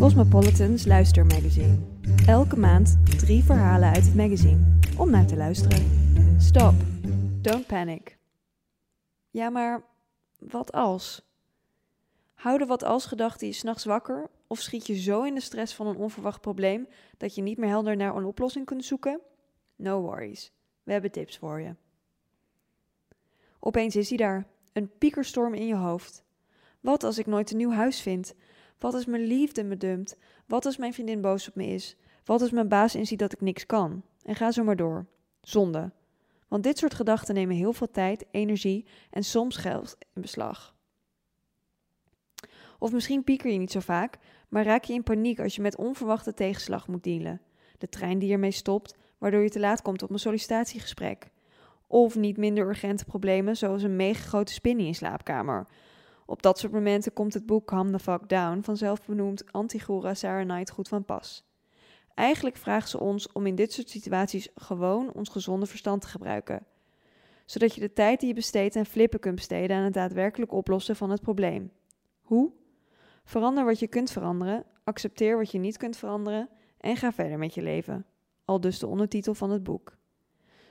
Cosmopolitan's luistermagazine. Elke maand drie verhalen uit het magazine om naar te luisteren. Stop. Don't panic. Ja, maar wat als? Houden wat als gedachten je s'nachts wakker of schiet je zo in de stress van een onverwacht probleem dat je niet meer helder naar een oplossing kunt zoeken? No worries. We hebben tips voor je. Opeens is hij daar, een piekerstorm in je hoofd. Wat als ik nooit een nieuw huis vind? Wat als mijn liefde me dumpt? Wat als mijn vriendin boos op me is? Wat als mijn baas inziet dat ik niks kan? En ga zo maar door. Zonde. Want dit soort gedachten nemen heel veel tijd, energie en soms geld in beslag. Of misschien pieker je niet zo vaak, maar raak je in paniek als je met onverwachte tegenslag moet dealen. De trein die ermee stopt, waardoor je te laat komt op een sollicitatiegesprek. Of niet minder urgente problemen, zoals een mega grote spin in je slaapkamer. Op dat soort momenten komt het boek Calm the Fuck Down van zelfbenoemd Antigora Sarah Knight goed van pas. Eigenlijk vraagt ze ons om in dit soort situaties gewoon ons gezonde verstand te gebruiken. Zodat je de tijd die je besteedt aan flippen kunt besteden aan het daadwerkelijk oplossen van het probleem. Hoe? Verander wat je kunt veranderen, accepteer wat je niet kunt veranderen en ga verder met je leven. Al dus de ondertitel van het boek.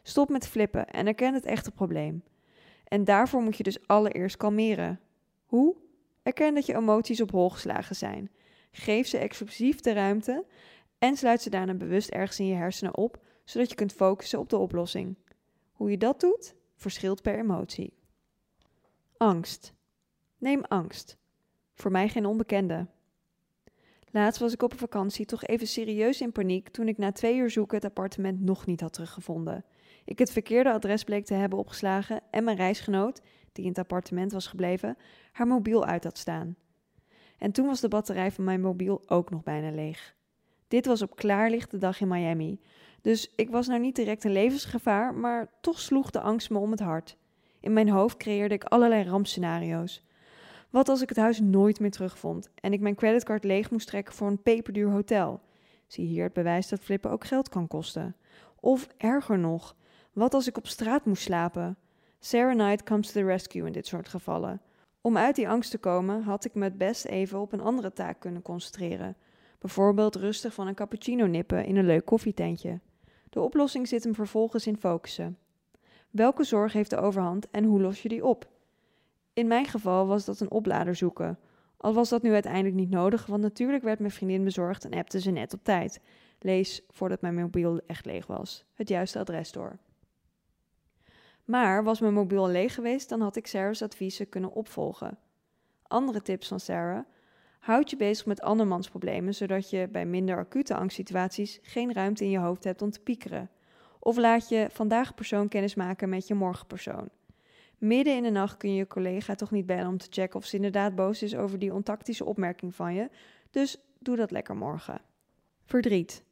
Stop met flippen en erken het echte probleem. En daarvoor moet je dus allereerst kalmeren. Hoe? Erken dat je emoties op hol geslagen zijn. Geef ze explosief de ruimte en sluit ze daarna bewust ergens in je hersenen op, zodat je kunt focussen op de oplossing. Hoe je dat doet, verschilt per emotie. Angst. Neem angst. Voor mij geen onbekende. Laatst was ik op een vakantie toch even serieus in paniek toen ik na twee uur zoeken het appartement nog niet had teruggevonden. Ik het verkeerde adres bleek te hebben opgeslagen en mijn reisgenoot, die in het appartement was gebleven, haar mobiel uit had staan. En toen was de batterij van mijn mobiel ook nog bijna leeg. Dit was op klaarlichte dag in Miami, dus ik was nou niet direct een levensgevaar, maar toch sloeg de angst me om het hart. In mijn hoofd creëerde ik allerlei rampscenario's. Wat als ik het huis nooit meer terugvond en ik mijn creditcard leeg moest trekken voor een peperduur hotel? Zie hier het bewijs dat flippen ook geld kan kosten. Of erger nog, wat als ik op straat moest slapen? Sarah Knight comes to the rescue in dit soort gevallen. Om uit die angst te komen had ik me het best even op een andere taak kunnen concentreren. Bijvoorbeeld rustig van een cappuccino nippen in een leuk koffietentje. De oplossing zit hem vervolgens in focussen. Welke zorg heeft de overhand en hoe los je die op? In mijn geval was dat een oplader zoeken. Al was dat nu uiteindelijk niet nodig, want natuurlijk werd mijn vriendin bezorgd en appte ze net op tijd. Lees, voordat mijn mobiel echt leeg was, het juiste adres door. Maar was mijn mobiel leeg geweest, dan had ik Sarah's adviezen kunnen opvolgen. Andere tips van Sarah. Houd je bezig met andermans problemen, zodat je bij minder acute angstsituaties geen ruimte in je hoofd hebt om te piekeren. Of laat je vandaag persoon kennis maken met je morgenpersoon. Midden in de nacht kun je je collega toch niet bellen om te checken of ze inderdaad boos is over die ontactische opmerking van je, dus doe dat lekker morgen. Verdriet.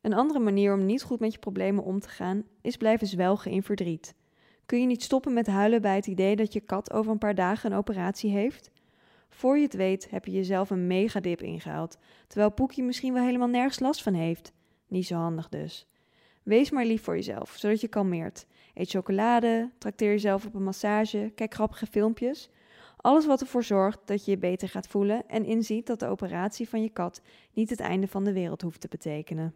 Een andere manier om niet goed met je problemen om te gaan is blijven zwelgen in verdriet. Kun je niet stoppen met huilen bij het idee dat je kat over een paar dagen een operatie heeft? Voor je het weet heb je jezelf een megadip ingehaald, terwijl Poekie misschien wel helemaal nergens last van heeft. Niet zo handig dus. Wees maar lief voor jezelf, zodat je kalmeert. Eet chocolade, trakteer jezelf op een massage, kijk grappige filmpjes. Alles wat ervoor zorgt dat je je beter gaat voelen en inziet dat de operatie van je kat niet het einde van de wereld hoeft te betekenen.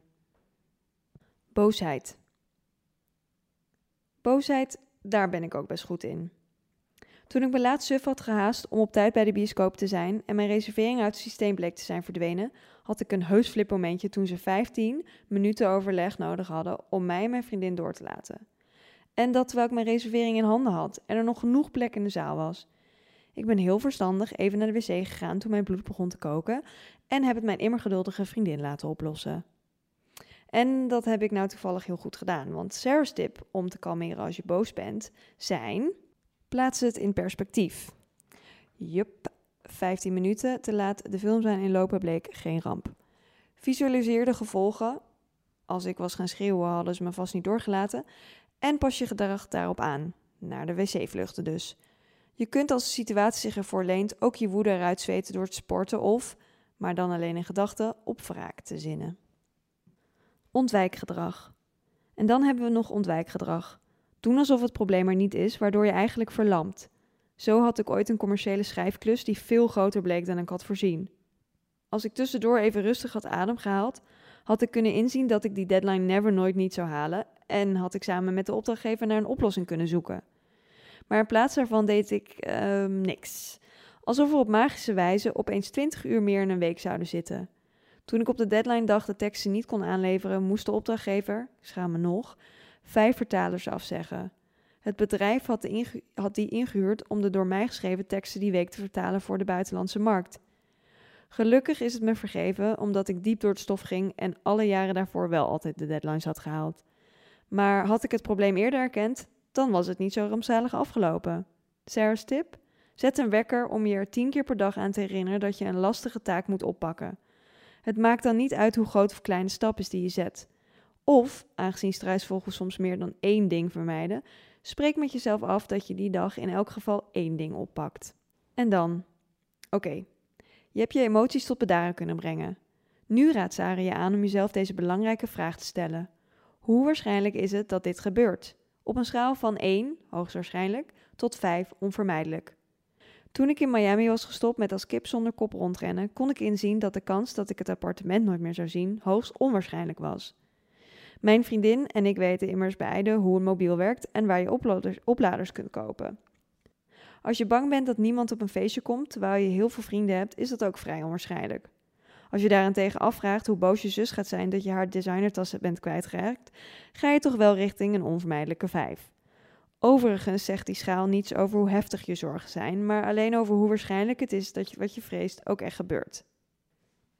Boosheid. Boosheid daar ben ik ook best goed in. Toen ik me laatst suf had gehaast om op tijd bij de bioscoop te zijn en mijn reservering uit het systeem bleek te zijn verdwenen, had ik een heus flipmomentje toen ze 15 minuten overleg nodig hadden om mij en mijn vriendin door te laten. En dat terwijl ik mijn reservering in handen had en er nog genoeg plek in de zaal was. Ik ben heel verstandig even naar de wc gegaan toen mijn bloed begon te koken en heb het mijn immer geduldige vriendin laten oplossen. En dat heb ik nou toevallig heel goed gedaan. Want Sarah's tip om te kalmeren als je boos bent zijn: plaats het in perspectief. Jup, 15 minuten te laat de film zijn inlopen bleek geen ramp. Visualiseer de gevolgen. Als ik was gaan schreeuwen, hadden ze me vast niet doorgelaten. En pas je gedrag daarop aan. Naar de wc vluchten dus. Je kunt als de situatie zich ervoor leent ook je woede eruit zweten door te sporten of, maar dan alleen in gedachten, op wraak te zinnen. Ontwijkgedrag. En dan hebben we nog ontwijkgedrag. Doen alsof het probleem er niet is, waardoor je eigenlijk verlamt. Zo had ik ooit een commerciële schrijfklus die veel groter bleek dan ik had voorzien. Als ik tussendoor even rustig had ademgehaald, had ik kunnen inzien dat ik die deadline never nooit niet zou halen en had ik samen met de opdrachtgever naar een oplossing kunnen zoeken. Maar in plaats daarvan deed ik uh, niks. Alsof er op magische wijze opeens 20 uur meer in een week zouden zitten. Toen ik op de deadline dag de teksten niet kon aanleveren, moest de opdrachtgever, schaam me nog, vijf vertalers afzeggen. Het bedrijf had, had die ingehuurd om de door mij geschreven teksten die week te vertalen voor de buitenlandse markt. Gelukkig is het me vergeven omdat ik diep door het stof ging en alle jaren daarvoor wel altijd de deadlines had gehaald. Maar had ik het probleem eerder erkend, dan was het niet zo rampzalig afgelopen. Sarah's tip? Zet een wekker om je er tien keer per dag aan te herinneren dat je een lastige taak moet oppakken. Het maakt dan niet uit hoe groot of klein de stap is die je zet. Of, aangezien struisvogels soms meer dan één ding vermijden, spreek met jezelf af dat je die dag in elk geval één ding oppakt. En dan? Oké, je hebt je emoties tot bedaren kunnen brengen. Nu raadt Sarah je aan om jezelf deze belangrijke vraag te stellen. Hoe waarschijnlijk is het dat dit gebeurt? Op een schaal van 1, hoogstwaarschijnlijk, tot 5, onvermijdelijk. Toen ik in Miami was gestopt met als kip zonder kop rondrennen, kon ik inzien dat de kans dat ik het appartement nooit meer zou zien hoogst onwaarschijnlijk was. Mijn vriendin en ik weten immers beide hoe een mobiel werkt en waar je opladers, opladers kunt kopen. Als je bang bent dat niemand op een feestje komt terwijl je heel veel vrienden hebt, is dat ook vrij onwaarschijnlijk. Als je daarentegen afvraagt hoe boos je zus gaat zijn dat je haar designertassen bent kwijtgeraakt, ga je toch wel richting een onvermijdelijke 5. Overigens zegt die schaal niets over hoe heftig je zorgen zijn, maar alleen over hoe waarschijnlijk het is dat je wat je vreest ook echt gebeurt.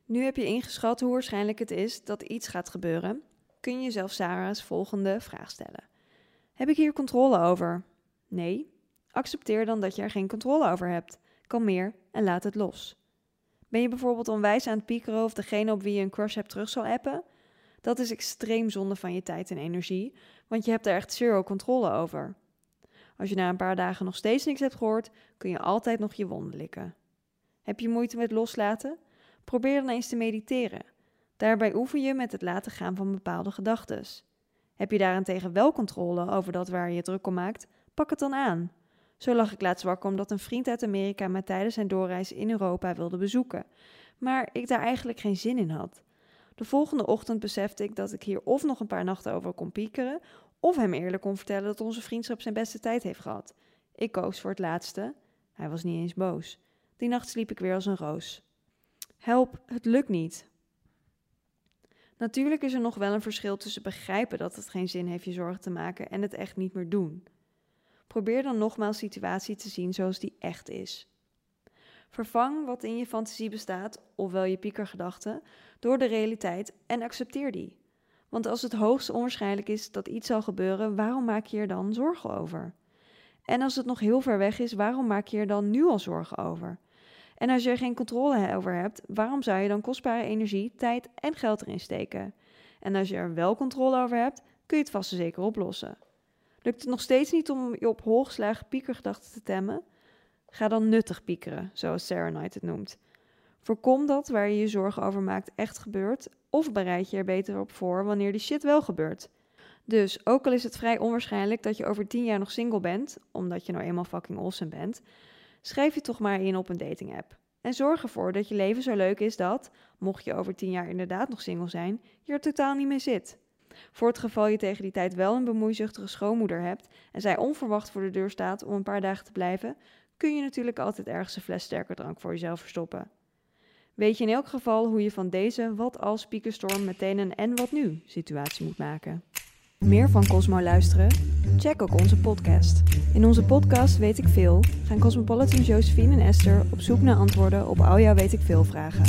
Nu heb je ingeschat hoe waarschijnlijk het is dat iets gaat gebeuren, kun je jezelf Sarah's volgende vraag stellen. Heb ik hier controle over? Nee. Accepteer dan dat je er geen controle over hebt. Kalmeer en laat het los. Ben je bijvoorbeeld onwijs aan het piekeren of degene op wie je een crush hebt terug zal appen? Dat is extreem zonde van je tijd en energie, want je hebt er echt zero controle over. Als je na een paar dagen nog steeds niks hebt gehoord, kun je altijd nog je wonden likken. Heb je moeite met loslaten? Probeer dan eens te mediteren. Daarbij oefen je met het laten gaan van bepaalde gedachten. Heb je daarentegen wel controle over dat waar je druk om maakt? Pak het dan aan. Zo lag ik laatst wakker omdat een vriend uit Amerika me tijdens zijn doorreis in Europa wilde bezoeken, maar ik daar eigenlijk geen zin in had. De volgende ochtend besefte ik dat ik hier of nog een paar nachten over kon piekeren, of hem eerlijk kon vertellen dat onze vriendschap zijn beste tijd heeft gehad. Ik koos voor het laatste. Hij was niet eens boos. Die nacht sliep ik weer als een roos. Help, het lukt niet. Natuurlijk is er nog wel een verschil tussen begrijpen dat het geen zin heeft je zorgen te maken en het echt niet meer doen. Probeer dan nogmaals situatie te zien zoals die echt is. Vervang wat in je fantasie bestaat, ofwel je piekergedachten, door de realiteit en accepteer die. Want als het hoogst onwaarschijnlijk is dat iets zal gebeuren, waarom maak je er dan zorgen over? En als het nog heel ver weg is, waarom maak je er dan nu al zorgen over? En als je er geen controle over hebt, waarom zou je dan kostbare energie, tijd en geld erin steken? En als je er wel controle over hebt, kun je het vast en zeker oplossen. Lukt het nog steeds niet om je op hooggeslagen piekergedachten te temmen? Ga dan nuttig piekeren, zoals Sarah Knight het noemt. Voorkom dat waar je je zorgen over maakt echt gebeurt, of bereid je er beter op voor wanneer die shit wel gebeurt. Dus ook al is het vrij onwaarschijnlijk dat je over tien jaar nog single bent, omdat je nou eenmaal fucking awesome bent, schrijf je toch maar in op een dating app. En zorg ervoor dat je leven zo leuk is dat, mocht je over tien jaar inderdaad nog single zijn, je er totaal niet mee zit. Voor het geval je tegen die tijd wel een bemoeizuchtige schoonmoeder hebt en zij onverwacht voor de deur staat om een paar dagen te blijven, kun je natuurlijk altijd ergens een fles sterker drank voor jezelf verstoppen. Weet je in elk geval hoe je van deze wat als piekenstorm meteen een en wat nu situatie moet maken. Meer van Cosmo luisteren? Check ook onze podcast. In onze podcast Weet ik Veel gaan Cosmopolitan Josephine en Esther op zoek naar antwoorden op al jouw Weet ik Veel vragen.